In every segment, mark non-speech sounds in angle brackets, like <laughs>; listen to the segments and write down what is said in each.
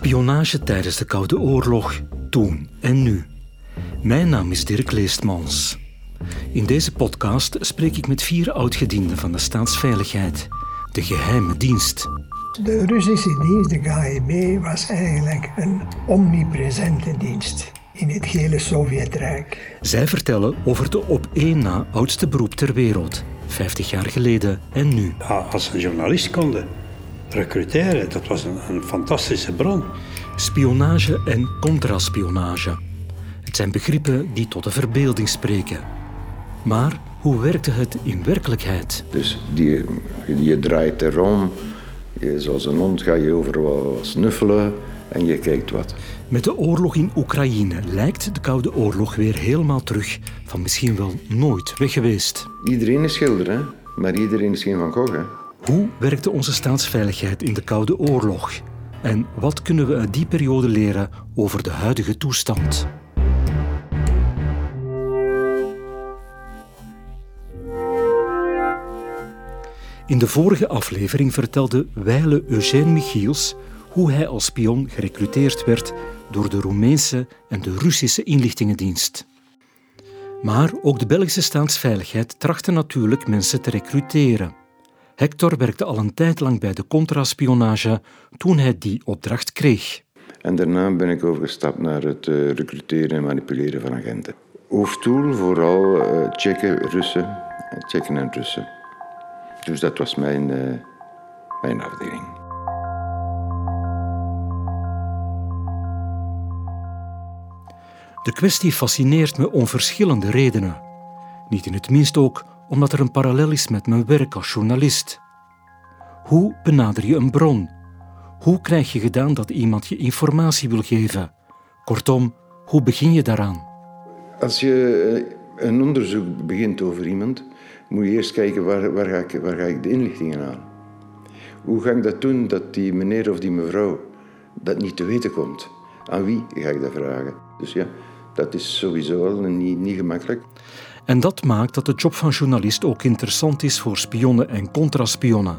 Spionage tijdens de Koude Oorlog, toen en nu. Mijn naam is Dirk Leestmans. In deze podcast spreek ik met vier oudgedienden van de staatsveiligheid, de geheime dienst. De Russische dienst, de KGB, was eigenlijk een omnipresente dienst in het hele Sovjetrijk. Zij vertellen over de op één na oudste beroep ter wereld, 50 jaar geleden en nu. als een journalist konden recruteren, dat was een, een fantastische bron. Spionage en contraspionage. Het zijn begrippen die tot de verbeelding spreken. Maar hoe werkte het in werkelijkheid? Dus die, je draait erom, je, zoals een hond ga je overal snuffelen en je kijkt wat. Met de oorlog in Oekraïne lijkt de Koude Oorlog weer helemaal terug van misschien wel nooit weg geweest. Iedereen is schilder, hè? maar iedereen is geen Van Gogh. Hè? Hoe werkte onze staatsveiligheid in de Koude Oorlog? En wat kunnen we uit die periode leren over de huidige toestand? In de vorige aflevering vertelde Weile Eugène Michiels hoe hij als spion gerecruiteerd werd door de Roemeense en de Russische inlichtingendienst. Maar ook de Belgische staatsveiligheid trachtte natuurlijk mensen te recruteren. Hector werkte al een tijd lang bij de contraspionage toen hij die opdracht kreeg. En daarna ben ik overgestapt naar het uh, recruteren en manipuleren van agenten. Hoofddoel vooral uh, checken Russen, checken en Russen. Dus dat was mijn, uh, mijn afdeling. De kwestie fascineert me om verschillende redenen. Niet in het minst ook omdat er een parallel is met mijn werk als journalist. Hoe benader je een bron? Hoe krijg je gedaan dat iemand je informatie wil geven? Kortom, hoe begin je daaraan? Als je eh, een onderzoek begint over iemand, moet je eerst kijken waar, waar, ga, ik, waar ga ik de inlichtingen aan. Hoe ga ik dat doen dat die meneer of die mevrouw dat niet te weten komt? Aan wie ga ik dat vragen? Dus ja, dat is sowieso al niet, niet gemakkelijk. En dat maakt dat de job van journalist ook interessant is voor spionnen en contraspionnen.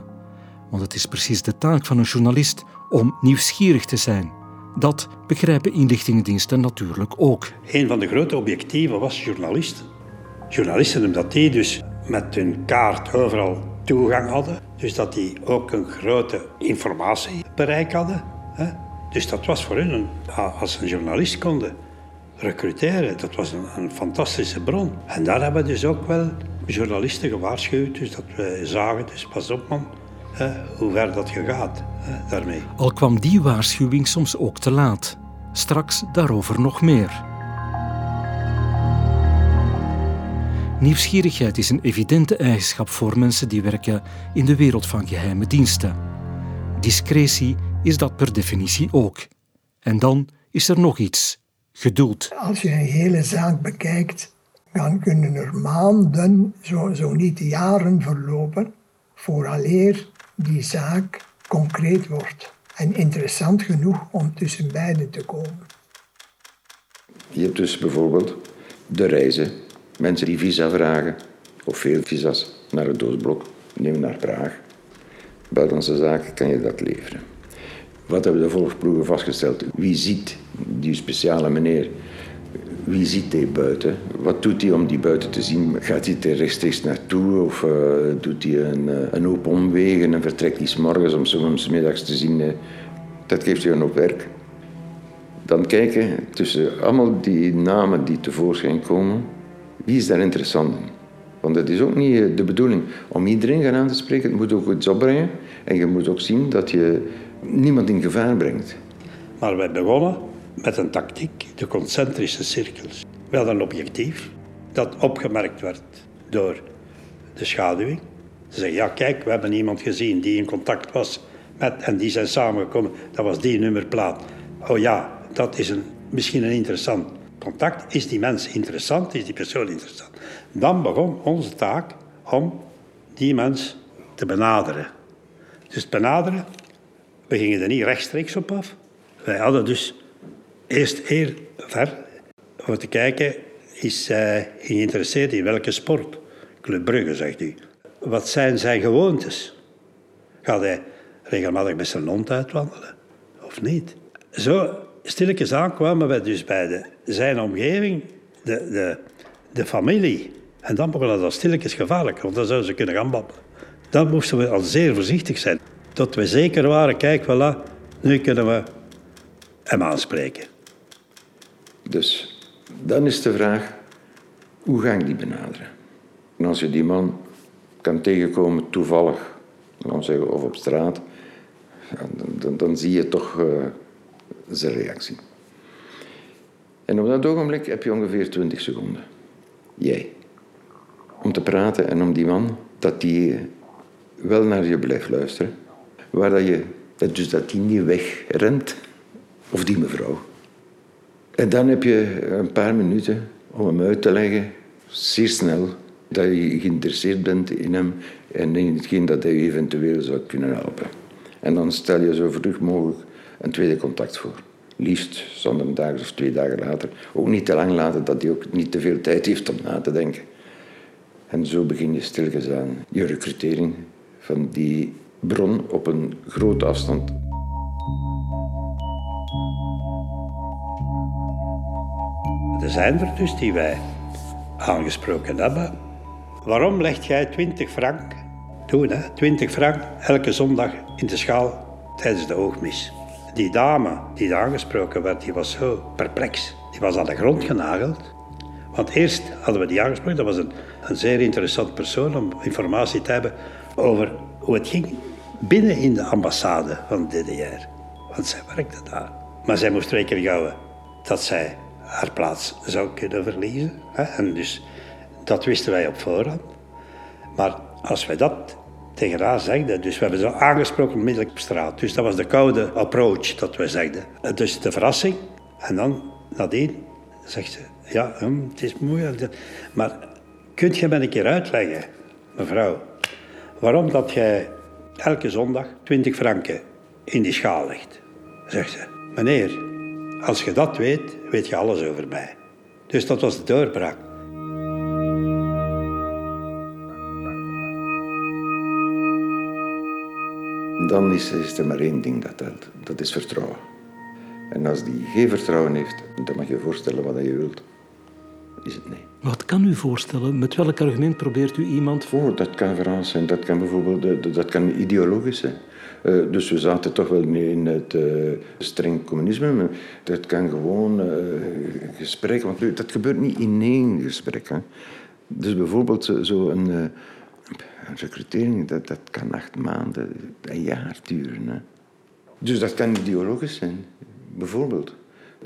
Want het is precies de taak van een journalist om nieuwsgierig te zijn. Dat begrijpen inlichtingendiensten natuurlijk ook. Een van de grote objectieven was journalisten. Journalisten, omdat die dus met hun kaart overal toegang hadden. Dus dat die ook een grote informatiebereik hadden. Dus dat was voor hen, als een journalist konden recruteren. Dat was een, fantastische bron. En daar hebben we dus ook wel journalisten gewaarschuwd. Dus dat we zagen, dus pas op man, hè, hoe ver dat je gaat hè, daarmee. Al kwam die waarschuwing soms ook te laat. Straks daarover nog meer. Nieuwsgierigheid is een evidente eigenschap voor mensen die werken in de wereld van geheime diensten. Discretie is dat per definitie ook. En dan is er nog iets geduld. Als je een hele zaak bekijkt, dan kunnen er maanden, zo, zo niet jaren verlopen, vooraleer die zaak concreet wordt en interessant genoeg om tussen beiden te komen. Je hebt dus bijvoorbeeld de reizen, mensen die visa vragen, of veel visa's naar het doosblok, neem naar Praag. Buitenlandse zaken kan je dat leveren. Wat hebben de volgploegen vastgesteld? Wie ziet die speciale meneer? Wie ziet hij buiten? Wat doet hij om die buiten te zien? Gaat hij er rechtstreeks naartoe of uh, doet hij een, uh, een hoop omwegen en vertrekt hij s morgens om soms middags te zien? Uh, dat geeft je een hoop werk. Dan kijken tussen allemaal die namen die tevoorschijn komen, wie is daar interessant in? Want het is ook niet de bedoeling om iedereen gaan aan te spreken. Het moet ook iets opbrengen. En je moet ook zien dat je niemand in gevaar brengt. Maar wij begonnen met een tactiek, de concentrische cirkels. We hadden een objectief dat opgemerkt werd door de schaduwing. Ze zeggen, ja kijk, we hebben iemand gezien die in contact was met, en die zijn samengekomen, dat was die nummerplaat. Oh ja, dat is een, misschien een interessant contact. Is die mens interessant? Is die persoon interessant? Dan begon onze taak om die mens te benaderen. Dus benaderen we gingen er niet rechtstreeks op af. Wij hadden dus eerst heel ver om te kijken, is hij geïnteresseerd in welke sport? Club Brugge, zegt u. Wat zijn zijn gewoontes? Gaat hij regelmatig met zijn hond uitwandelen of niet? zo stilletjes aan kwamen we dus bij de, zijn omgeving, de, de, de familie. En dan begon dat stilletjes gevaarlijk, want dan zouden ze kunnen gaan babbelen. Dan moesten we al zeer voorzichtig zijn. Tot we zeker waren, kijk, voilà, nu kunnen we hem aanspreken. Dus dan is de vraag, hoe ga ik die benaderen? En als je die man kan tegenkomen toevallig, zeggen, of op straat, dan, dan, zie je toch uh, zijn reactie. En op dat ogenblik heb je ongeveer 20 seconden. Jij. Om te praten en om die man, dat die wel naar je blijft luisteren. Waar dat je, dus dat die niet wegrent, of die mevrouw. En dan heb je een paar minuten om hem uit te leggen, zeer snel, dat je geïnteresseerd bent in hem en in hetgeen dat hij eventueel zou kunnen helpen. En dan stel je zo vroeg mogelijk een tweede contact voor. Liefst zonder een dag of twee dagen later. Ook niet te lang laten, dat hij ook niet te veel tijd heeft om na te denken. En zo begin je stilgezaan aan je recrutering van die bron op een grote afstand. Er zijn er dus die wij aangesproken hebben. Waarom legt jij 20 frank, toen hè, 20 frank elke zondag in de schaal tijdens de oogmis? Die dame die aangesproken werd, die was zo perplex. Die was aan de grond genageld. Want eerst hadden we die aangesproken, dat was een, een zeer interessant persoon om informatie te hebben over hoe het ging binnen in de ambassade van de DDR. Want zij werkte daar. Maar zij moest rekening houden dat zij haar plaats zou kunnen verliezen. En dus dat wisten wij op voorhand. Maar als wij dat tegen haar zegden, dus we hebben ze aangesproken onmiddellijk op straat. Dus dat was de koude approach dat we zegden. Dus de verrassing. En dan nadien zegt ze, ja, hm, het is moeilijk. Maar kunt je me een keer uitleggen, mevrouw, waarom dat jij elke zondag 20 franken in die schaal legt? Zegt ze, meneer, als je dat weet, weet je alles over mij. Dus dat was de doorbraak. Dan is, er maar één ding dat telt. Dat is vertrouwen. En als die geen vertrouwen heeft, dan mag je je voorstellen wat je wilt. Is het nee. Wat kan u voorstellen? Met welk argument probeert u iemand... Oh, dat kan verhaal zijn. Dat kan bijvoorbeeld dat kan ideologisch zijn. Eh, dus we zaten toch wel in het uh, streng communisme. Maar dat kan gewoon uh, gesprek, want dat gebeurt niet in één gesprek. Hè. Dus bijvoorbeeld zo'n zo een, een recrutering, dat, dat kan acht maanden, een jaar duren. Hè. Dus dat kan ideologisch zijn, bijvoorbeeld.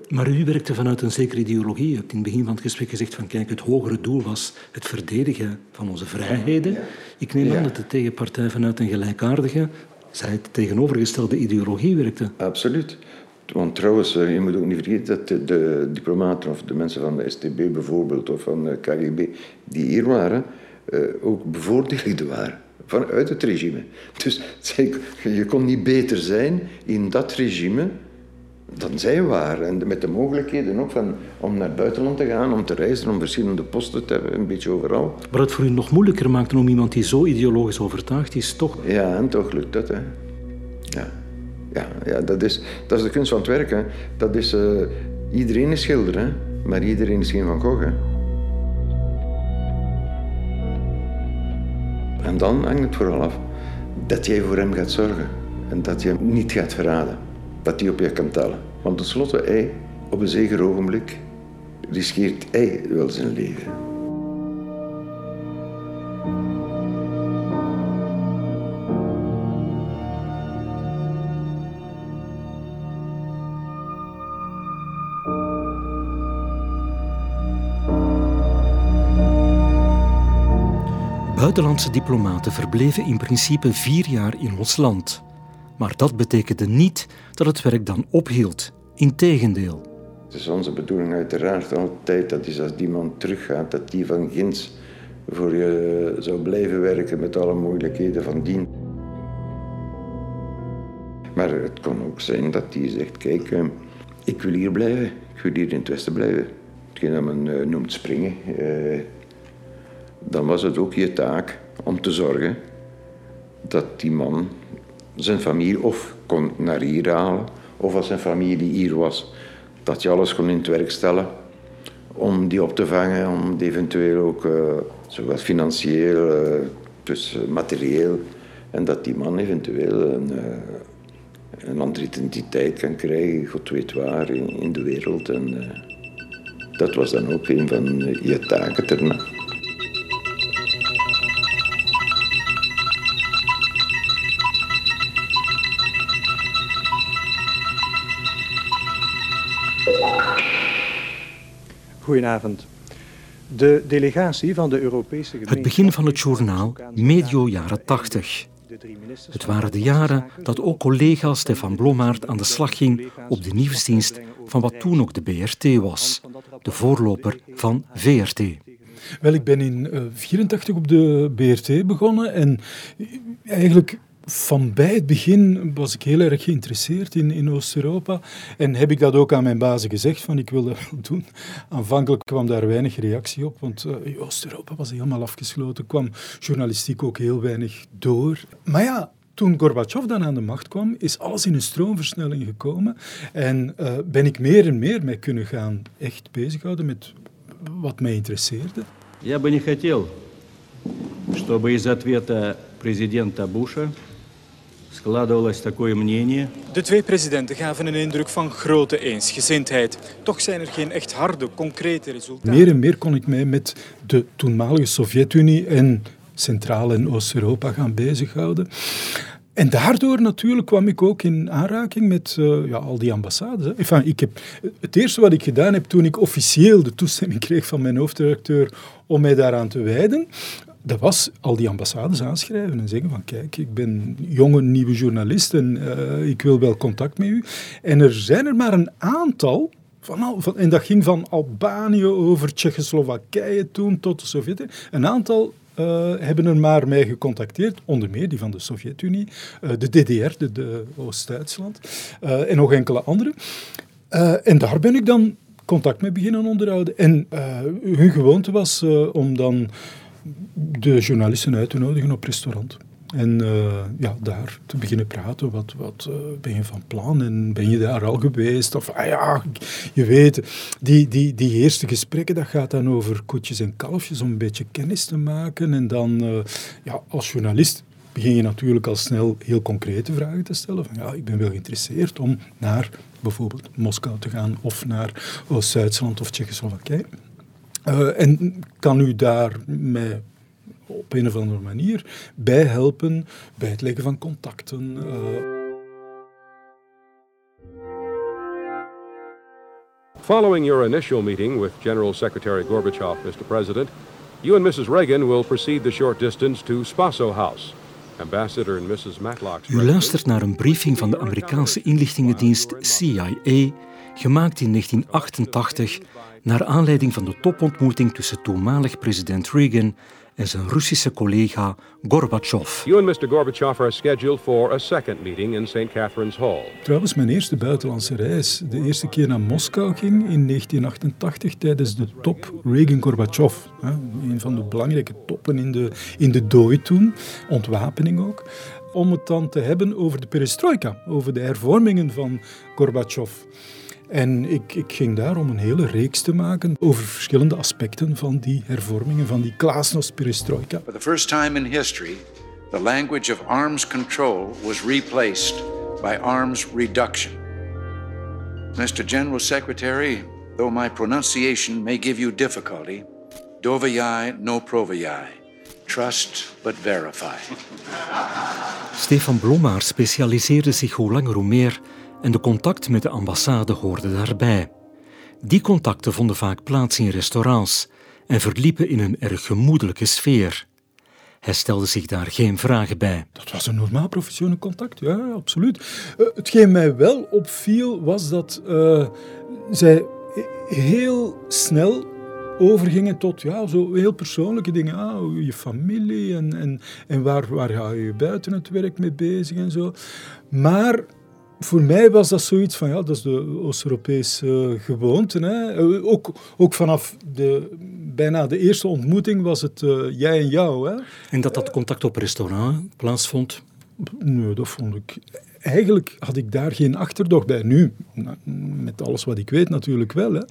Maar u werkte vanuit een zekere ideologie. U hebt in het begin van het gesprek gezegd van kijk, het hogere doel was het verdedigen van onze vrijheden. Ik neem aan dat de tegenpartij vanuit een gelijkaardige, zij het tegenovergestelde ideologie werkte. Absoluut. Want trouwens, eh, je moet ook niet vergeten dat de, diplomaten of de mensen van de STB bijvoorbeeld of van de KGB die hier waren, eh, ook bevoordeelde waren vanuit het regime. Dus <laughs> je kon niet beter zijn in dat regime dan zij waren. En met de mogelijkheden ook van, om naar het buitenland te gaan, om te reizen, om verschillende posten te hebben, een beetje overal. Maar het voor u nog moeilijker maakte om iemand die zo ideologisch overtuigd is, toch? Ja, en toch lukt dat, hè. Ja. Ja, ja dat, is, dat is de kunst van het werken. Dat is, uh, iedereen is schilder, hè. Maar iedereen is geen Van Gogh, hè. En dan hangt het vooral af dat jij voor hem gaat zorgen. En dat je hem niet gaat verraden dat hij op je kan tellen. Want tenslotte, hij, op een zeker ogenblik, riskeert hij wel zijn leven. Buitenlandse diplomaten verbleven in principe vier jaar in ons land. Maar dat betekende niet dat het werk dan ophield. Integendeel. Het is onze bedoeling uiteraard altijd dat als die man teruggaat, dat die van Gins voor je zou blijven werken met alle moeilijkheden van dien. Maar het kon ook zijn dat die zegt, kijk, eh, ik wil hier blijven. Ik wil hier in het Westen blijven. Hetgeen dat men eh, noemt springen. Eh, dan was het ook je taak om te zorgen dat die man zijn familie of kon naar hier halen of als zijn familie hier was, dat je alles kon in het werk stellen om die op te vangen, om die eventueel ook, uh, financieel, uh, dus materieel, en dat die man eventueel een, een andere identiteit kan krijgen, god weet waar, in, in de wereld. En dat was dan ook een van je taken daarna. Goedenavond. De delegatie van de Europese gemeenschap... Het begin van het journaal, medio jaren 80. Het waren de jaren dat ook collega Stefan Blommaert aan de slag ging op de nieuwsdienst van wat toen ook de BRT was, de voorloper van VRT. Wel, ik ben in 1984 uh, op de BRT begonnen en eigenlijk van bij het begin was ik heel erg geïnteresseerd in, in Oost-Europa. En heb ik dat ook aan mijn bazen gezegd, van ik wil dat wel doen. Aanvankelijk kwam daar weinig reactie op, want uh, Oost-Europa was helemaal afgesloten. kwam journalistiek ook heel weinig door. Maar ja, toen Gorbachev dan aan de macht kwam, is alles in een stroomversnelling gekomen. En uh, ben ik meer en meer mee kunnen gaan echt bezighouden met wat mij interesseerde. Я бы не хотел, чтобы из ответа президента Буша складывалось такое мнение. de twee presidenten gaven een indruk van grote eensgezindheid. Toch zijn er geen echt harde, concrete resultaten. Meer en meer kon ik mij met de toenmalige Sovjet-Unie en Centraal- en Oost-Europa gaan bezighouden. En daardoor natuurlijk kwam ik ook in aanraking met uh, ja, al die ambassades. Enfin, ik heb, het eerste wat ik gedaan heb toen ik officieel de toestemming kreeg van mijn hoofdredacteur om mij daaraan te wijden, dat was al die ambassades aanschrijven en zeggen van kijk, ik ben jonge nieuwe journalist en uh, ik wil wel contact met u. En er zijn er maar een aantal, van, van, en dat ging van Albanië over Tsjechoslowakije toen tot de Sovjet-Unie, een aantal uh, hebben er maar mij gecontacteerd, onder meer die van de Sovjet-Unie, uh, de DDR, de, de Oost-Duitsland, en nog enkele andere. en daar ben ik dan contact mee beginnen onderhouden. En hun gewoonte was om dan de journalisten uit te nodigen op restaurant. En uh, ja, daar te beginnen praten. Wat, wat uh, ben je van plan? En ben je daar al geweest? Of, ah ja, je weet, die, die, die eerste gesprekken, dat gaat dan over koetjes en kalfjes, om een beetje kennis te maken. En dan, uh, ja, als journalist begin je natuurlijk al snel heel concrete vragen te stellen. Van, ja, ik ben wel geïnteresseerd om naar bijvoorbeeld Moskou te gaan, of naar Oost-Duitsland of Tsjechoslowakije. Uh, en kan u daar mij op een of andere manier bij helpen bij het leggen van contacten? Uh... Following your initial meeting with General Secretary Gorbachev, Mr. President, you and Mrs. Reagan will proceed the short distance to Spaso House. Ambassador and Mrs. Matlock's U luistert naar een briefing van de Amerikaanse inlichtingendienst CIA, gemaakt in 1988 naar aanleiding van de topontmoeting tussen toenmalig president Reagan en zijn Russische collega Gorbachev. You and Mr. Gorbachev are scheduled for a second meeting in St. Catherine's Hall. Trouwens, mijn eerste buitenlandse reis, de eerste keer naar Moskou ging in 1988 tijdens de top Reagan-Gorbachev. Een van de belangrijke toppen in de, in de dooi toen, ontwapening ook. Om het dan te hebben over de perestroika, over de hervormingen van Gorbachev. En ik, ik, ging daar om een hele reeks te maken over verschillende aspecten van die hervormingen, van die glasnost perestroika. For the first time in history, the language of arms control was replaced by arms reduction. Mr. General Secretary, though my pronunciation may give you difficulty, dovayai no provayai. Trust but verify. Stefan Blommaar specialiseerde zich hoe langer hoe meer en de contact met de ambassade hoorde daarbij. Die contacten vonden vaak plaats in restaurants en verliepen in een erg gemoedelijke sfeer. Hij stelde zich daar geen vragen bij. Dat was een normaal professioneel contact, ja, absoluut. Uh, hetgeen mij wel opviel was dat uh, zij heel snel overgingen tot ja, zo heel persoonlijke dingen. Ah, je familie en, en, en waar, waar ga je buiten het werk mee bezig en zo. Maar voor mij was dat zoiets van, ja, dat is de Oost-Europese gewoonte. Hè. Eh, ook, ook vanaf de, bijna de eerste ontmoeting was het uh, jij en jou. Hè. En dat dat contact op restaurant plaatsvond? Nee, dat vond ik eigenlijk had ik daar geen achterdocht bij. Nu, met alles wat ik weet natuurlijk wel. Hè.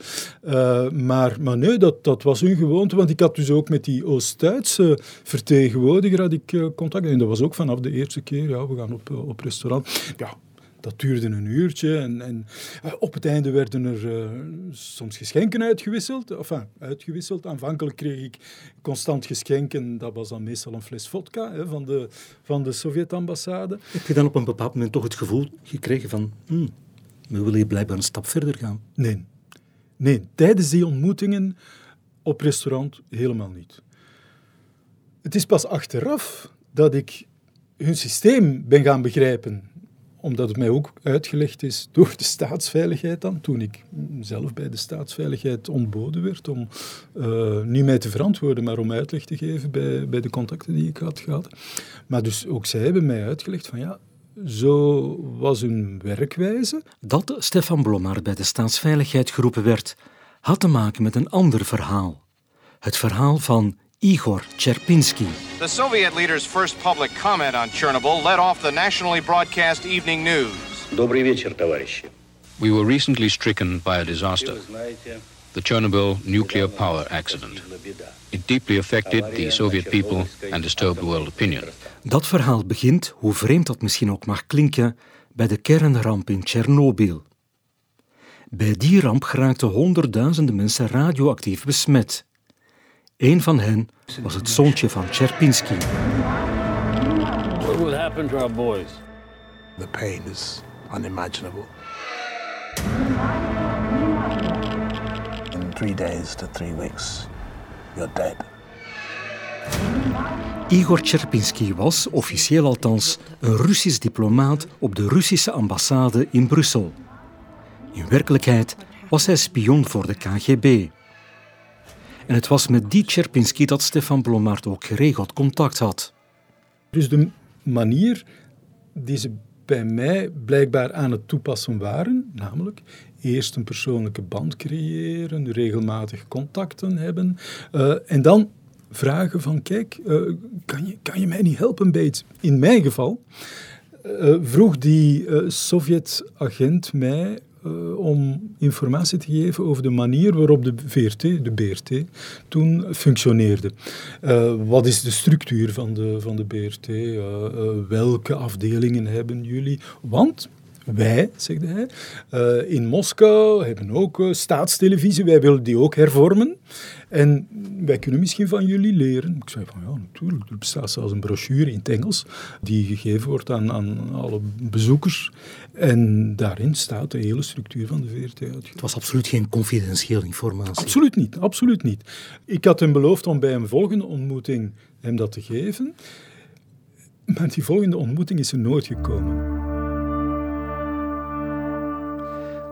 Uh, maar, maar nee, dat, dat was een gewoonte, want ik had dus ook met die Oost-Duitse vertegenwoordiger had ik, uh, contact. En dat was ook vanaf de eerste keer, ja, we gaan op, op restaurant. Ja, dat duurde een uurtje en, en uh, op het einde werden er uh, soms geschenken uitgewisseld. Enfin, uitgewisseld. Aanvankelijk kreeg ik constant geschenken. Dat was dan meestal een fles vodka hè, van de, van de Sovjet-ambassade. Heb je dan op een bepaald moment toch het gevoel gekregen van... Hmm, we willen hier blijkbaar een stap verder gaan? Nee. Nee, tijdens die ontmoetingen op restaurant helemaal niet. Het is pas achteraf dat ik hun systeem ben gaan begrijpen omdat het mij ook uitgelegd is door de staatsveiligheid dan, toen ik zelf bij de staatsveiligheid ontboden werd om uh, niet mij te verantwoorden, maar om uitleg te geven bij, bij de contacten die ik had gehad. Maar dus ook zij hebben mij uitgelegd van ja, zo was hun werkwijze. Dat Stefan Blommaert bij de staatsveiligheid geroepen werd, had te maken met een ander verhaal. Het verhaal van Igor Cherpinsky. The Soviet leader's first public comment on Chernobyl led off the nationally broadcast evening news. Добрый вечер, товарищи. We were recently stricken by a disaster. The Chernobyl nuclear power accident. It deeply affected the Soviet people and disturbed world opinion. Dat verhaal begint, hoe vreemd dat misschien ook mag klinken, bij de kernramp in Tsjernobyl. Bij die ramp geraakten honderdduizenden mensen radioactief besmet. Een van hen was het zoontje van Cherpinsky. What will happen to our boys? The pain is unimaginable. In three days to three weeks, you're dead. Igor Cherpinsky was, officieel althans, een Russisch diplomaat op de Russische ambassade in Brussel. In werkelijkheid was hij spion voor de KGB. En het was met die Cherpinsky dat Stefan Blommaert ook geregeld contact had. Dus de manier die ze bij mij blijkbaar aan het toepassen waren, namelijk eerst een persoonlijke band creëren, regelmatig contacten hebben uh, en dan vragen van kijk, uh, kan, je, kan je mij niet helpen iets? In mijn geval uh, vroeg die Sovjet-agent mij uh, om informatie te geven over de manier waarop de VRT, de BRT, toen functioneerde. Uh, wat is de structuur van de, van de BRT? Eh, welke afdelingen hebben jullie? Want wij, zegt hij, in Moskou hebben ook staatstelevisie, wij willen die ook hervormen. En wij kunnen misschien van jullie leren. Ik zei van ja, natuurlijk. Er bestaat zelfs een brochure in het Engels die gegeven wordt aan, aan alle bezoekers. En daarin staat de hele structuur van de VRT uitgelegd. Het was absoluut geen confidentiële informatie. Absoluut niet, absoluut niet. Ik had hem beloofd om bij een volgende ontmoeting hem dat te geven. Maar die volgende ontmoeting is er nooit gekomen.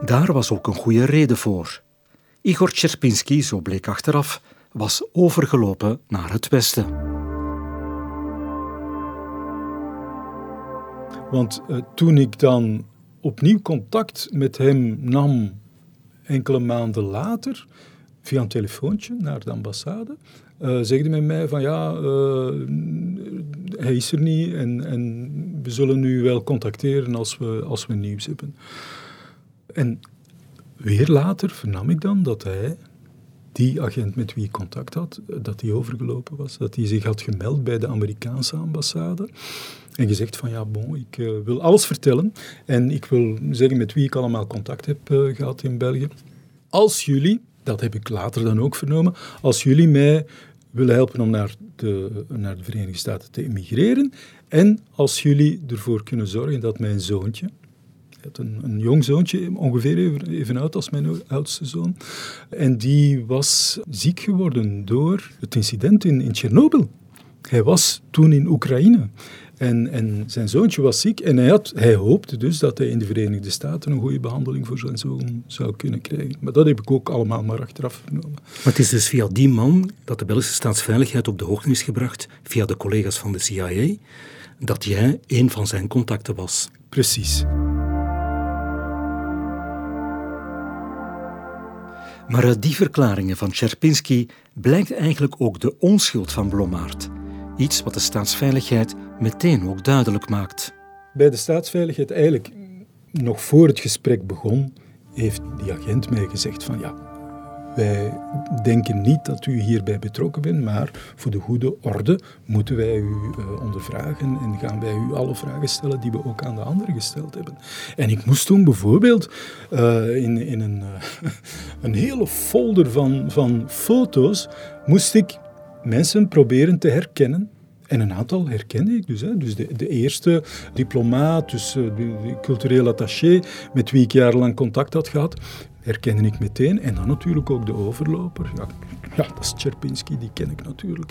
Daar was ook een goede reden voor. Igor Cherpinsky, zo bleek achteraf, was overgelopen naar het westen. Want uh, toen ik dan opnieuw contact met hem nam, enkele maanden later, via een telefoontje naar de ambassade, uh, zegde men mij van ja, uh, hij is er niet en, en we zullen nu wel contacteren als we, als we nieuws hebben. En weer later vernam ik dan dat hij, die agent met wie ik contact had, dat hij overgelopen was. Dat hij zich had gemeld bij de Amerikaanse ambassade. En gezegd van ja, bon, ik uh, wil alles vertellen. En ik wil zeggen met wie ik allemaal contact heb uh, gehad in België. Als jullie, dat heb ik later dan ook vernomen, als jullie mij willen helpen om naar de, naar de Verenigde Staten te emigreren. En als jullie ervoor kunnen zorgen dat mijn zoontje, had een, een jong zoontje, ongeveer even, even oud als mijn oudste zoon. En die was ziek geworden door het incident in, in Tsjernobyl. Hij was toen in Oekraïne. En, en, zijn zoontje was ziek en hij, had, hij hoopte dus dat hij in de Verenigde Staten een goede behandeling voor zijn zoon zou kunnen krijgen. Maar dat heb ik ook allemaal maar achteraf vernomen. Maar het is dus via die man dat de Belgische staatsveiligheid op de hoogte is gebracht, via de collega's van de CIA, dat jij een van zijn contacten was. Precies. Maar uit die verklaringen van Cherpinsky blijkt eigenlijk ook de onschuld van Blommaert. Iets wat de staatsveiligheid meteen ook duidelijk maakt. bij de staatsveiligheid eigenlijk nog voor het gesprek begon, heeft die agent mij gezegd van ja, wij denken niet dat u hierbij betrokken bent, maar voor de goede orde moeten wij u uh, ondervragen en gaan wij u alle vragen stellen die we ook aan de anderen gesteld hebben. En ik moest toen bijvoorbeeld uh, in, in een, uh, <laughs> een hele folder van, van foto's, moest ik mensen proberen te herkennen en een aantal herkende ik dus. Hè. Dus de, de eerste diplomaat, dus de, de cultureel attaché, met wie ik jarenlang contact had gehad, herkende ik meteen. En dan natuurlijk ook de overloper. Ja, dat is Tcherpinski, die ken ik natuurlijk.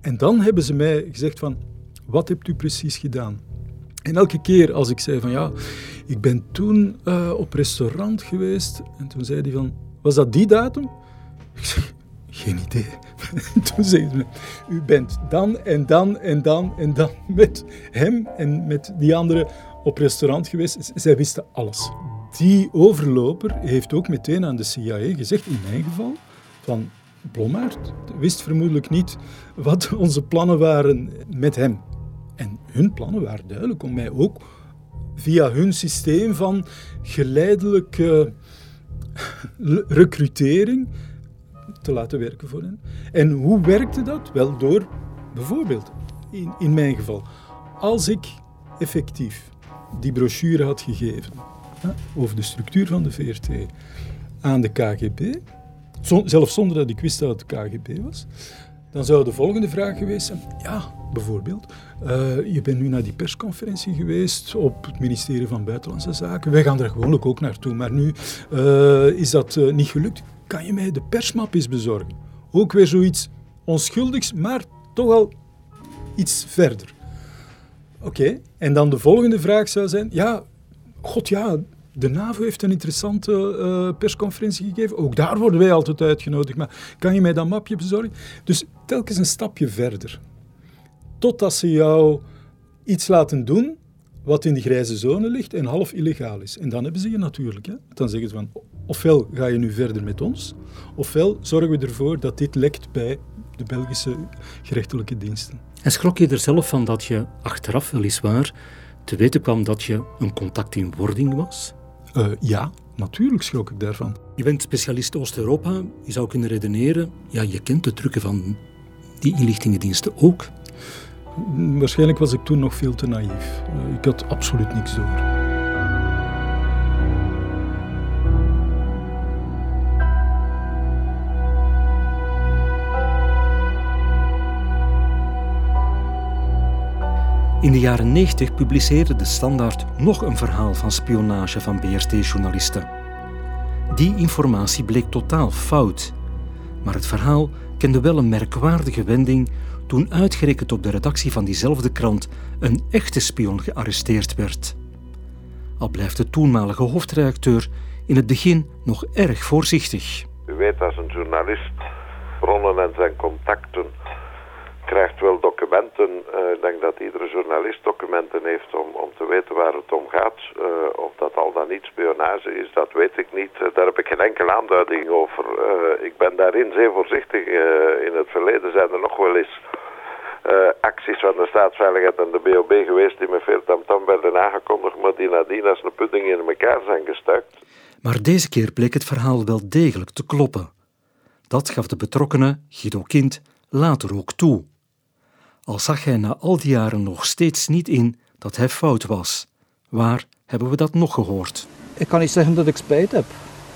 En dan hebben ze mij gezegd van, wat hebt u precies gedaan? En elke keer als ik zei van, ja, ik ben toen uh, op restaurant geweest. En toen zei hij van, was dat die datum? Ik zeg, geen idee. <laughs> toen zei ze, u bent dan en dan en dan en dan met hem en met die andere op restaurant geweest. Zij wisten alles die overloper heeft ook meteen aan de CIA gezegd, in mijn geval, van Blommaert wist vermoedelijk niet wat onze plannen waren met hem. En hun plannen waren duidelijk om mij ook via hun systeem van geleidelijke <laughs> recrutering te laten werken voor hen. En hoe werkte dat? Wel door, bijvoorbeeld, in, in mijn geval, als ik effectief die brochure had gegeven over de structuur van de VRT aan de KGB, zelfs zonder dat ik wist dat het KGB was, dan zou de volgende vraag geweest zijn, ja, bijvoorbeeld, uh, je bent nu naar die persconferentie geweest op het ministerie van Buitenlandse Zaken. Wij gaan er gewoonlijk ook naartoe, maar nu uh, is dat uh, niet gelukt. Kan je mij de persmap eens bezorgen? Ook weer zoiets onschuldigs, maar toch al iets verder. Oké, en dan de volgende vraag zou zijn, ja, god ja, de NAVO heeft een interessante uh, persconferentie gegeven. Ook daar worden wij altijd uitgenodigd. Maar kan je mij dat mapje bezorgen? Dus telkens een stapje verder. Totdat ze jou iets laten doen wat in de grijze zone ligt en half illegaal is. En dan hebben ze je natuurlijk. Hè? Dan zeggen ze van, ofwel ga je nu verder met ons, ofwel zorgen we ervoor dat dit lekt bij de Belgische gerechtelijke diensten. En schrok je er zelf van dat je achteraf weliswaar te weten kwam dat je een contact in wording was? Uh, ja, natuurlijk schrok ik daarvan. Je bent specialist Oost-Europa. Je zou kunnen redeneren, ja, je kent de trucken van die inlichtingendiensten ook. Waarschijnlijk was ik toen nog veel te naïef. Uh, ik had absoluut niks door. In de jaren 90 publiceerde de Standaard nog een verhaal van spionage van BRT-journalisten. Die informatie bleek totaal fout. Maar het verhaal kende wel een merkwaardige wending toen uitgerekend op de redactie van diezelfde krant een echte spion gearresteerd werd. Al blijft de toenmalige hoofdredacteur in het begin nog erg voorzichtig. U weet als een journalist bronnen en zijn contacten krijgt wel documenten. Uh, ik denk dat iedere journalist documenten heeft om, om te weten waar het om gaat. Uh, of dat al dan niet spionage is, dat weet ik niet. Uh, daar heb ik geen enkele aanduiding over. ik ben daarin zeer voorzichtig. in het verleden zijn er nog wel eens acties van de staatsveiligheid en de BOB geweest die met veel tamtam werden aangekondigd, maar die nadien als een pudding in elkaar zijn gestuikt. Maar deze keer bleek het verhaal wel degelijk te kloppen. Dat gaf de betrokkenen, Guido Kind, later ook toe al zag hij na al die jaren nog steeds niet in dat hij fout was. Waar hebben we dat nog gehoord? Ik kan niet zeggen dat ik spijt heb.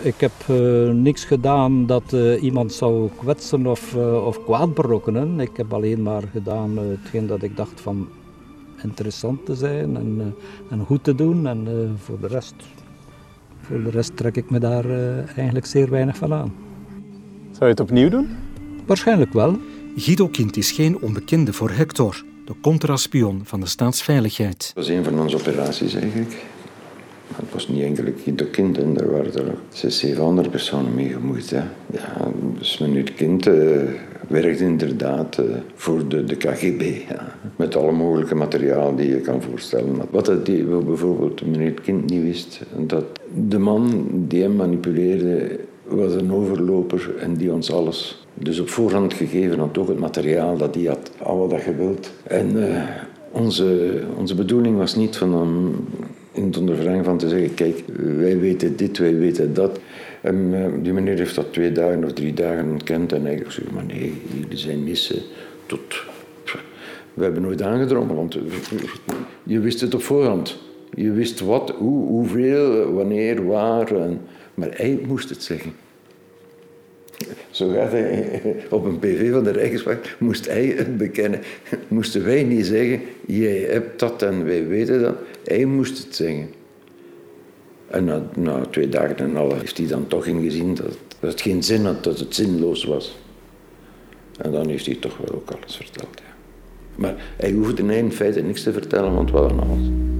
Ik heb uh, niks gedaan dat uh, iemand zou kwetsen of, uh, of kwaad berokkenen. Ik heb alleen maar gedaan hetgeen dat ik dacht van interessant te zijn en, en goed te doen. En voor, de rest, voor de rest trek ik me daar eigenlijk zeer weinig van aan. Zou je het opnieuw doen? Waarschijnlijk wel. Guido Kind is geen onbekende voor Hector, de contraspion van de staatsveiligheid. Dat was een van onze operaties eigenlijk. Het was niet enkel Guido Kind, en er waren er zes, zeven andere personen mee gemoeid. Hè. Ja, dus meneer Kind uh, werkte inderdaad uh, voor de, de KGB. Ja. Met alle mogelijke materiaal die je kan voorstellen. Wat dat die, bijvoorbeeld meneer Kind niet wist, dat de man die hem manipuleerde was een overloper en die ons alles dus op voorhand gegeven had, ook het materiaal dat hij had, al wat je wilt. En uh, Onze, onze bedoeling was niet van hem in het ondervragen van te zeggen: kijk, wij weten dit, wij weten dat. En eh, die meneer heeft dat twee dagen of drie dagen ontkend en eigenlijk zei: maar nee, jullie zijn missen tot. We hebben nooit aangedrongen, want je wist het op voorhand. Je wist wat, hoe, hoeveel, wanneer, waar. Maar hij moest het zeggen. Zo gaat hij op een PV van de Rijkswacht, moest hij het bekennen. Moesten wij niet zeggen, jij hebt dat en wij weten dat. Hij moest het zeggen. En na, na twee dagen en al heeft hij dan toch ingezien dat, dat het geen zin had, dat het zinloos was. En dan heeft hij toch wel ook alles verteld. Ja. Maar hij hoefde in feite niks te vertellen, want wel aan alles.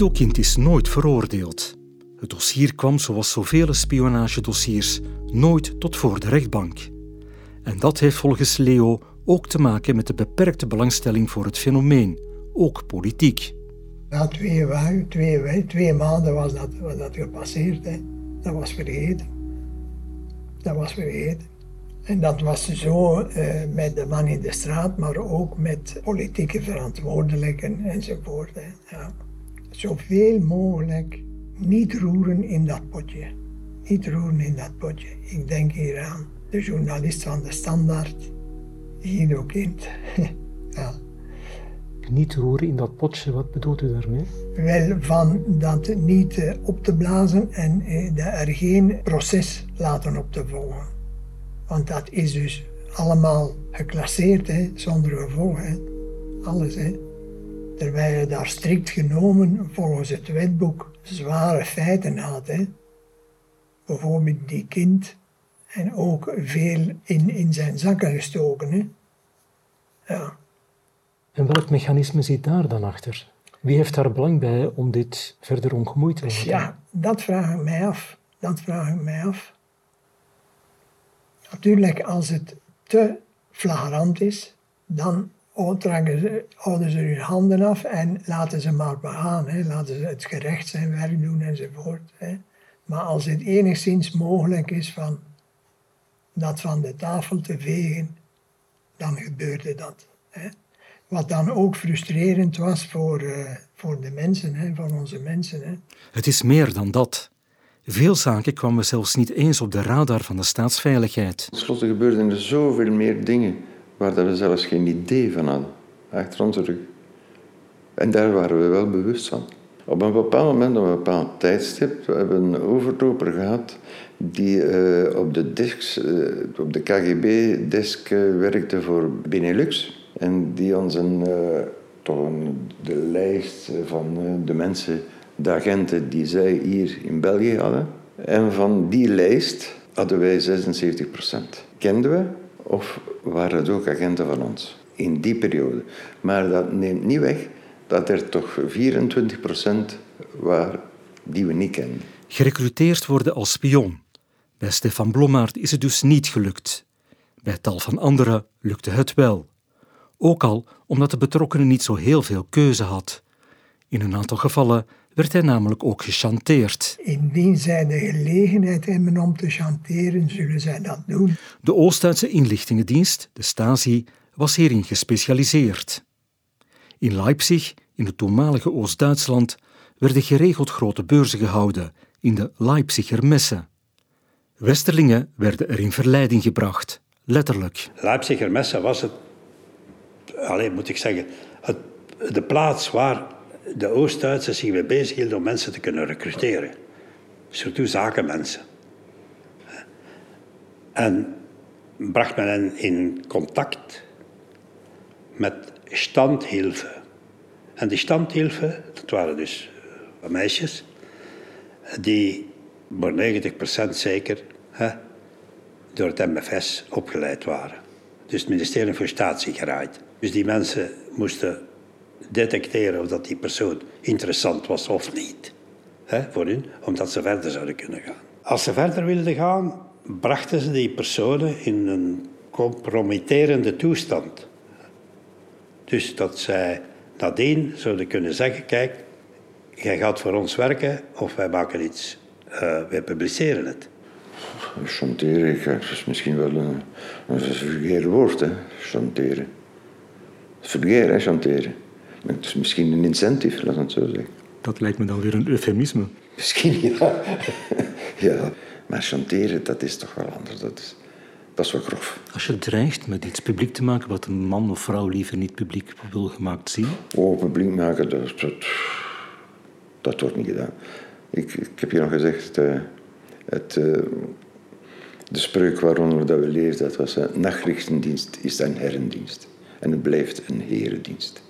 Guido Kind is nooit veroordeeld. Het dossier kwam, zoals zoveel spionagedossiers, nooit tot voor de rechtbank. En dat heeft volgens Leo ook te maken met de beperkte belangstelling voor het fenomeen, ook politiek. Na twee, twee, twee maanden was dat, dat gepasseerd. Dat was vergeten. Dat was vergeten. En dat was zo uh, met de man in de straat, maar ook met politieke verantwoordelijken enzovoort. Hè. Ja zoveel mogelijk niet roeren in dat potje. Niet roeren in dat potje. Ik denk hier aan de journalist van de Standaard, Guido Kind. <laughs> ja. Niet roeren in dat potje, wat bedoelt u daarmee? Wel, van dat niet uh, op te blazen en uh, er geen proces laten op te volgen. Want dat is dus allemaal geclasseerd, hè, zonder gevolg. Hè. Alles, hè. Terwijl je daar strikt genomen volgens het wetboek zware feiten had. Hè. Bijvoorbeeld die kind en ook veel in, in zijn zakken gestoken. Hè. Ja. En welk mechanisme zit daar dan achter? Wie heeft daar belang bij om dit verder ongemoeid te laten? Ja, dat vraag ik mij af. Dat vraag ik mij af. Natuurlijk, als het te flagrant is, dan trekken ze, houden ze hun handen af en laten ze maar begaan. Hè. Laten ze het gerecht zijn werk doen enzovoort. Hè. Maar als het enigszins mogelijk is van dat van de tafel te vegen, dan gebeurde dat. Hè. Wat dan ook frustrerend was voor, uh, voor de mensen, hè, voor onze mensen. Hè. Het is meer dan dat. Veel zaken kwamen zelfs niet eens op de radar van de staatsveiligheid. Ten slotte gebeurden er zoveel meer dingen waar we zelfs geen idee van hadden, achter onze rug. En daar waren we wel bewust van. Op een bepaald moment, op een bepaald tijdstip, we hebben een overloper gehad die uh, op de, uh, op de KGB-desk uh, werkte voor Benelux. En die ons een, toch een, de lijst van de mensen, de agenten die zij hier in België hadden. En van die lijst hadden wij 76 procent. Kenden we of waren het ook agenten van ons in die periode. Maar dat neemt niet weg dat er toch 24 procent waren die we niet kennen. Gerecruiteerd worden als spion. Bij Stefan Blommaert is het dus niet gelukt. Bij tal van anderen lukte het wel. Ook al omdat de betrokkenen niet zo heel veel keuze had. In een aantal gevallen werd hij namelijk ook gechanteerd. Indien zij de gelegenheid hebben om te chanteren, zullen zij dat doen. De Oost-Duitse inlichtingendienst, de Stasi, was hierin gespecialiseerd. In Leipzig, in het toenmalige Oost-Duitsland, werden geregeld grote beurzen gehouden in de Leipziger Messe. Westerlingen werden er in verleiding gebracht, letterlijk. Leipziger Messe was het, alleen moet ik zeggen, het, de plaats waar de Oost-Duitsers zich mee bezig hielden om mensen te kunnen recruteren. Surtout zakenmensen. En bracht men hen in contact met standhilfen. En die standhilfen, dat waren dus eh, meisjes, die voor 90% zeker hè, door het MFS opgeleid waren. Dus het ministerie voor Staatssicherheid. Dus die mensen moesten detecteren of dat die persoon interessant was of niet. Hè, voor hun, omdat ze verder zouden kunnen gaan. Als ze verder wilden gaan, brachten ze die personen in een compromitterende toestand. Dus dat zij nadien zouden kunnen zeggen, kijk, jij gaat voor ons werken of wij maken iets, uh, wij publiceren het. Chanteren dat is misschien wel een, een woord, hè? chanteren. Vulgair, hè, chanteren. Het is misschien een incentive, laat het zo zeggen. Dat lijkt me dan weer een eufemisme. Misschien, ja. <laughs> ja. Maar chanteren, dat is toch wel anders. Dat is, dat is wel grof. Als je dreigt met iets publiek te maken wat een man of vrouw liever niet publiek wil gemaakt zien? Oh, publiek maken, dat, dat, dat wordt niet gedaan. Ik, ik heb je nog gezegd, uh, het, uh, de spreuk waaronder dat we leefden, dat was... Uh, nachtrichtendienst is een herrendienst. En het blijft een herendienst.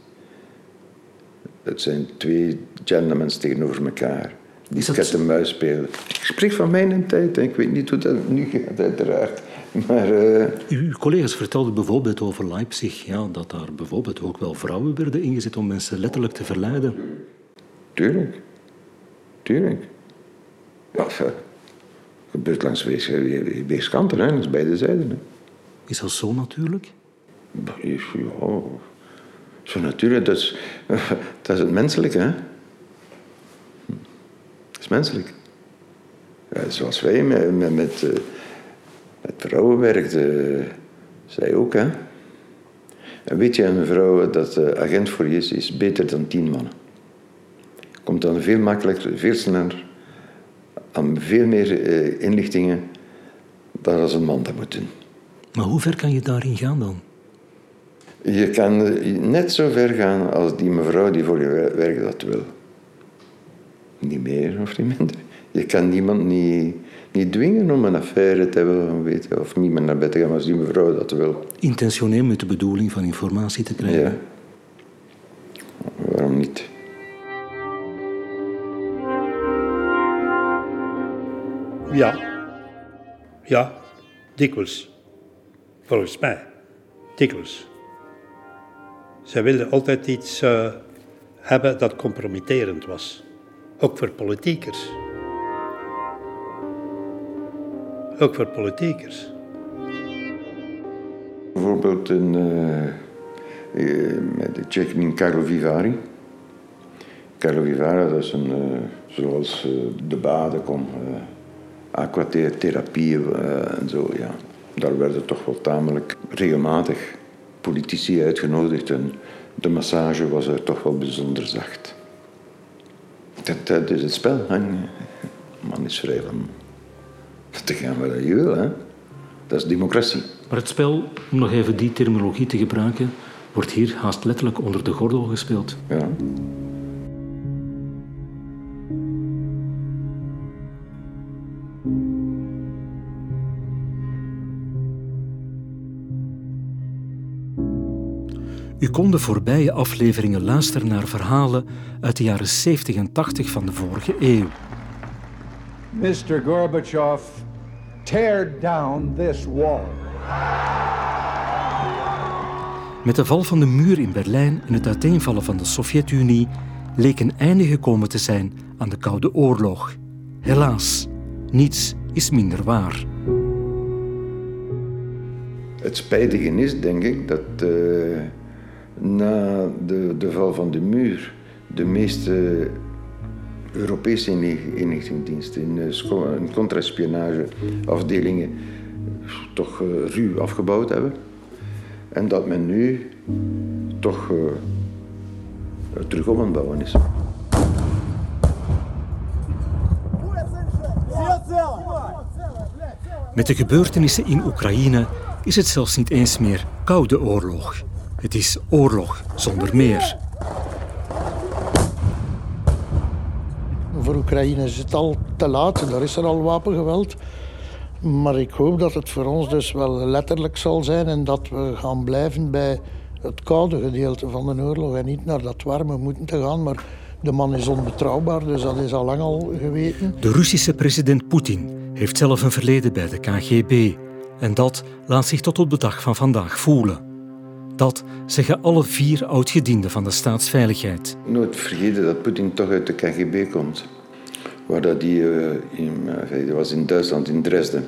Het zijn twee gentlemen tegenover elkaar. Die kat en muis spelen. Ik spreek van mijn tijd. Ik weet niet hoe dat nu gaat, uiteraard. Maar, uh... Uw collega's vertelden bijvoorbeeld over Leipzig... Ja, dat daar bijvoorbeeld ook wel vrouwen werden ingezet om mensen letterlijk te verleiden. Tuurlijk. Tuurlijk. Ja, het gebeurt langs weerskanten, hè. langs beide zijden. Hè. Is dat zo natuurlijk? Ja, zo natuurlijk. Dat is, <laughs> dat is het menselijke, hè. Dat is menselijk. Ja, zoals wij met, met, met, met vrouwen werkten, zij ook, hè. En weet je, een vrouw dat uh, agent voor je is, is beter dan tien mannen. Komt dan veel makkelijker, veel sneller, aan veel meer uh, inlichtingen dan als een man dat moet doen. Maar hoe ver kan je daarin gaan dan? Je kan net zo ver gaan als die mevrouw die voor je werkt dat wil. Niet meer of niet minder. Je kan niemand niet, niet dwingen om een affaire te hebben weten, of niet meer naar bed te gaan als die mevrouw dat wil. Intentioneel met de bedoeling van informatie te krijgen? Ja. Waarom niet? Ja. Ja, dikwijls. Volgens mij. Dikwijls. Zij wilden altijd iets uh, hebben dat compromitterend was. Ook voor politiekers. Ook voor politiekers. Bijvoorbeeld een, uh, met de Tsjechen Carlo Vivari. Carlo Vivari, dat is een, zoals de baden kom, aquatherapie en zo, ja. Daar werden toch wel tamelijk regelmatig politici uitgenodigd en de massage was er toch wel bijzonder zacht. Dat, dat is het spel. Hè. Man is vrij van te gaan waar je wil. Hè. Dat is democratie. Maar het spel, om nog even die terminologie te gebruiken, wordt hier haast letterlijk onder de gordel gespeeld. Ja. U kon de voorbije afleveringen luisteren naar verhalen uit de jaren 70 en 80 van de vorige eeuw. Mr. Gorbachev, tear down this wall. Met de val van de muur in Berlijn en het uiteenvallen van de Sovjet-Unie leek een einde gekomen te zijn aan de Koude Oorlog. Helaas, niets is minder waar. Het spijtige is, denk ik, dat uh, na de, de val van de muur de meeste Europese inlichtingendiensten in, in contraspionageafdelingen toch uh, ruw afgebouwd hebben. En dat men nu toch uh, terug op aan het bouwen is. Met de gebeurtenissen in Oekraïne is het zelfs niet eens meer koude oorlog. Het is oorlog zonder meer. Voor Oekraïne is het al te laat, daar is er al wapengeweld. Maar ik hoop dat het voor ons dus wel letterlijk zal zijn en dat we gaan blijven bij het koude gedeelte van de oorlog en niet naar dat warme moeten te gaan. Maar de man is onbetrouwbaar, dus dat is al lang al geweten. De Russische president Poetin heeft zelf een verleden bij de KGB. En dat laat zich tot op de dag van vandaag voelen. Dat zeggen alle vier oudgedienden van de staatsveiligheid. Nooit vergeten dat Poetin toch uit de KGB komt. Waar dat die, uh, in, uh, was in Duitsland, in Dresden.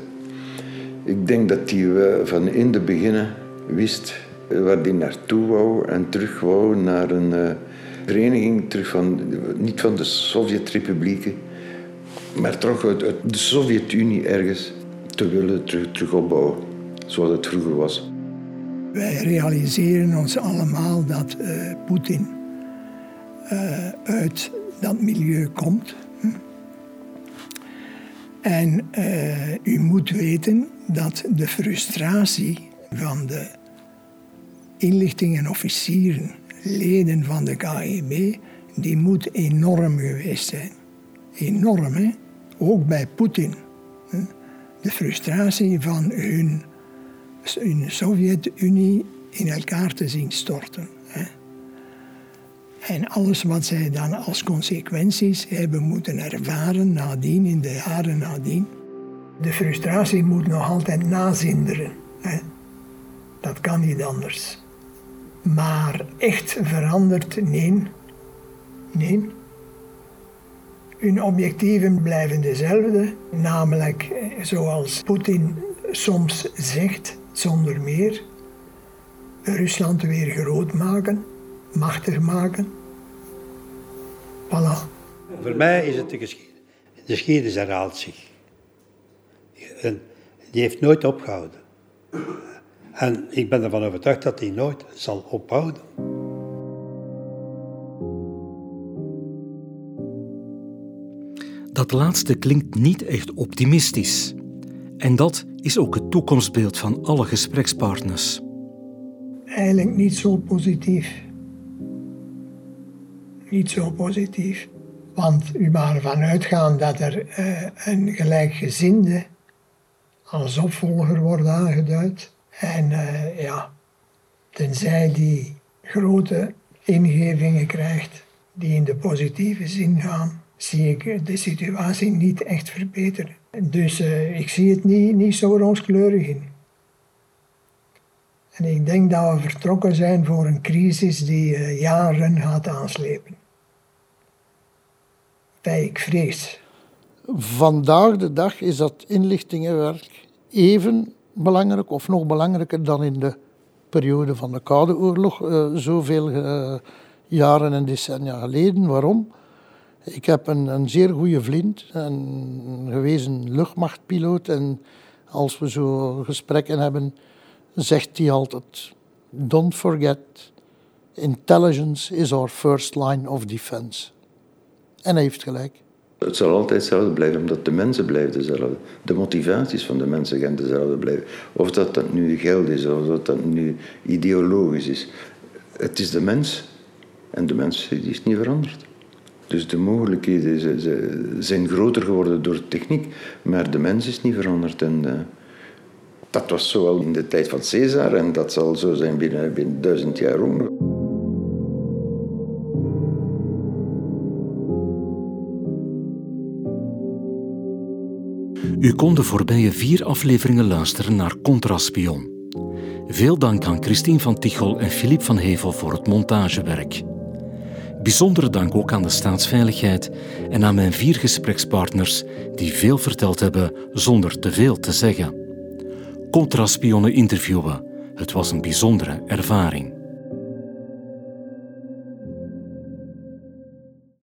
Ik denk dat hij uh, van in de beginnen wist waar hij naartoe wou en terug wou naar een uh, vereniging, terug van, niet van de Sovjet-republieken, maar toch uit, uit de Sovjet-Unie ergens te willen terug, terug opbouwen, zoals het vroeger was. Wij realiseren ons allemaal dat uh, Poetin uh, uit dat milieu komt. Hm? En uh, u moet weten dat de frustratie van de inlichtingenofficieren, leden van de KGB, die moet enorm geweest zijn. Enorm, hè? Ook bij Poetin. De frustratie van hun, hun Sovjet-Unie in elkaar te zien storten. Hè? En alles wat zij dan als consequenties hebben moeten ervaren nadien, in de jaren nadien. De frustratie moet nog altijd nazinderen. Hè? Dat kan niet anders. Maar echt veranderd, nee. Nee. Hun objectieven blijven dezelfde, namelijk eh, zoals Poetin soms zegt, zonder meer, Rusland weer groot maken, machtig maken. Voilà. Voor mij is het de geschiedenis. De geschiedenis herhaalt zich. En die heeft nooit opgehouden. En ik ben ervan overtuigd dat die nooit zal ophouden. Dat laatste klinkt niet echt optimistisch. En dat is ook het toekomstbeeld van alle gesprekspartners. Eigenlijk niet zo positief. Niet zo positief. Want u mag ervan uitgaan dat er uh, een gelijkgezinde als opvolger wordt aangeduid. En uh, ja, tenzij die grote ingevingen krijgt die in de positieve zin gaan, zie ik de situatie niet echt verbeteren. Dus uh, ik zie het niet, niet zo rooskleurig in. En ik denk dat we vertrokken zijn voor een crisis die uh, jaren gaat aanslepen. Dat ik vrees. Vandaag de dag is dat inlichtingenwerk even belangrijk of nog belangrijker dan in de periode van de Koude Oorlog, uh, zoveel jaren en decennia geleden. Waarom? Ik heb een, een zeer goede vriend, een gewezen luchtmachtpiloot. En als we zo gesprekken hebben, zegt hij altijd: Don't forget, intelligence is our first line of defense. En hij heeft gelijk. Het zal altijd hetzelfde blijven, omdat de mensen blijven dezelfde. De motivaties van de mensen gaan dezelfde blijven. Of dat dat nu geld is, of dat dat nu ideologisch is. Het is de mens. En de mens die is niet veranderd. Dus de mogelijkheden zijn groter geworden door techniek, maar de mens is niet veranderd. En, uh, dat was zo al in de tijd van Caesar en dat zal zo zijn binnen, binnen duizend jaar ook U kon de voorbije vier afleveringen luisteren naar Contraspion. Veel dank aan Christine van Tichol en Philippe van Hevel voor het montagewerk. Bijzondere dank ook aan de staatsveiligheid en aan mijn vier gesprekspartners die veel verteld hebben zonder te veel te zeggen. Contraspionnen interviewen. Het was een bijzondere ervaring.